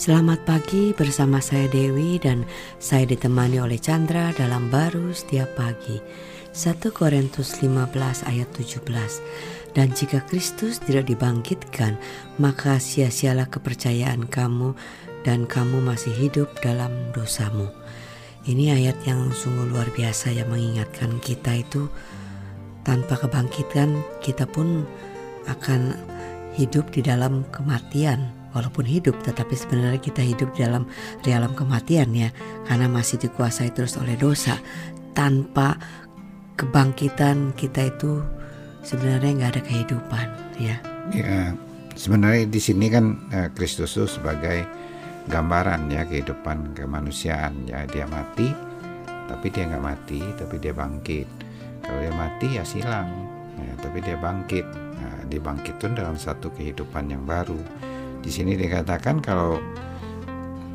Selamat pagi bersama saya Dewi dan saya ditemani oleh Chandra dalam baru setiap pagi. 1 Korintus 15 ayat 17 Dan jika Kristus tidak dibangkitkan maka sia-sialah kepercayaan kamu dan kamu masih hidup dalam dosamu. Ini ayat yang sungguh luar biasa yang mengingatkan kita itu tanpa kebangkitan kita pun akan hidup di dalam kematian walaupun hidup tetapi sebenarnya kita hidup dalam di dalam kematian ya. Karena masih dikuasai terus oleh dosa. Tanpa kebangkitan kita itu sebenarnya nggak ada kehidupan ya. Ya sebenarnya di sini kan eh, Kristus itu sebagai gambaran ya kehidupan kemanusiaan. Ya dia mati tapi dia nggak mati tapi dia bangkit. Kalau dia mati ya silang. Ya, tapi dia bangkit. Nah, dia bangkit itu dalam satu kehidupan yang baru di sini dikatakan kalau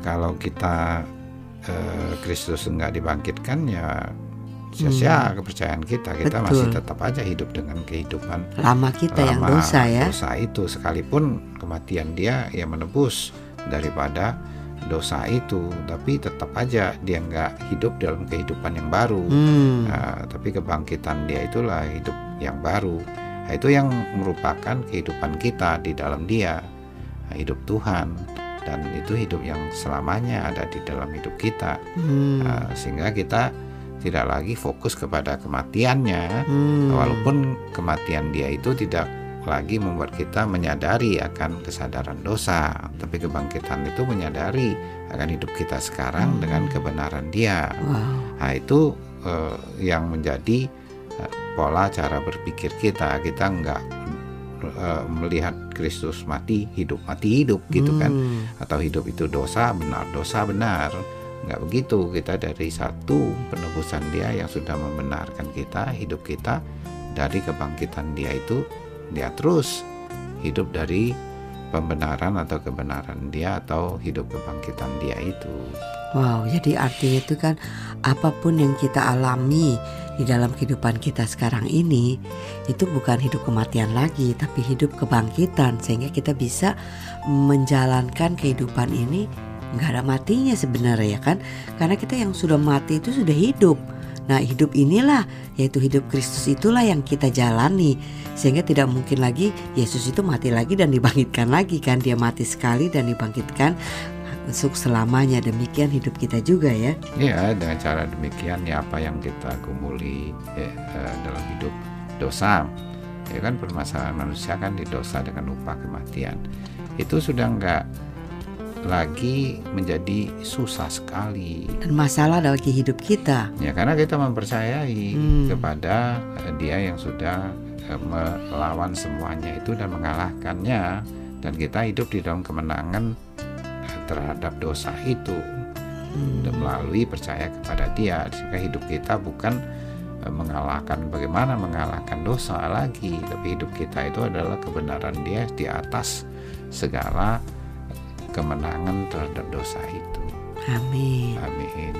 kalau kita eh, Kristus enggak dibangkitkan ya sia-sia hmm. kepercayaan kita. Kita Betul. masih tetap aja hidup dengan kehidupan lama kita lama yang dosa ya. dosa itu. Sekalipun kematian dia ya menebus daripada dosa itu. Tapi tetap aja dia nggak hidup dalam kehidupan yang baru. Hmm. nah, tapi kebangkitan dia itulah hidup yang baru. Nah, itu yang merupakan kehidupan kita di dalam dia hidup Tuhan dan itu hidup yang selamanya ada di dalam hidup kita hmm. uh, sehingga kita tidak lagi fokus kepada kematiannya hmm. walaupun kematian dia itu tidak lagi membuat kita menyadari akan kesadaran dosa tapi kebangkitan itu menyadari akan hidup kita sekarang hmm. dengan kebenaran dia wow. nah itu uh, yang menjadi uh, pola cara berpikir kita kita nggak uh, melihat Kristus mati hidup mati hidup gitu kan hmm. atau hidup itu dosa benar dosa benar nggak begitu kita dari satu penebusan dia yang sudah membenarkan kita hidup kita dari kebangkitan dia itu dia terus hidup dari pembenaran atau kebenaran dia atau hidup kebangkitan dia itu. Wow, jadi artinya itu kan apa pun yang kita alami di dalam kehidupan kita sekarang ini itu bukan hidup kematian lagi tapi hidup kebangkitan sehingga kita bisa menjalankan kehidupan ini. Nggak ada matinya sebenarnya ya kan? Karena kita yang sudah mati itu sudah hidup. Nah hidup inilah yaitu hidup Kristus itulah yang kita jalani sehingga tidak mungkin lagi Yesus itu mati lagi dan dibangkitkan lagi kan. Dia mati sekali dan dibangkitkan untuk selamanya. Demikian hidup kita juga ya. Iya dengan cara demikian ya apa yang kita gumuli ya, eh, dalam hidup dosa. Ya kan permasalahan manusia kan di dosa dengan upah kematian. Itu sudah enggak lagi menjadi susah sekali. Dan masalah bagi hidup kita. Ya karena kita mempercayai hmm. kepada eh, dia yang sudah melawan semuanya itu dan mengalahkannya dan kita hidup di dalam kemenangan terhadap dosa itu hmm. dan melalui percaya kepada Dia sehingga hidup kita bukan eh, mengalahkan bagaimana mengalahkan dosa lagi tapi hidup kita itu adalah kebenaran Dia di atas segala kemenangan terhadap dosa itu. Amin. Amin.